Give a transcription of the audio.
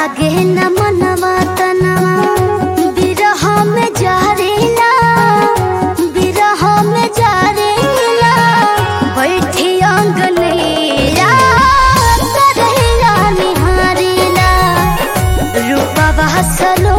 लागे न मनवा तनवा। में जारेला में जारेला बैठी अंगनेला निहारेला। रूपा बहसलो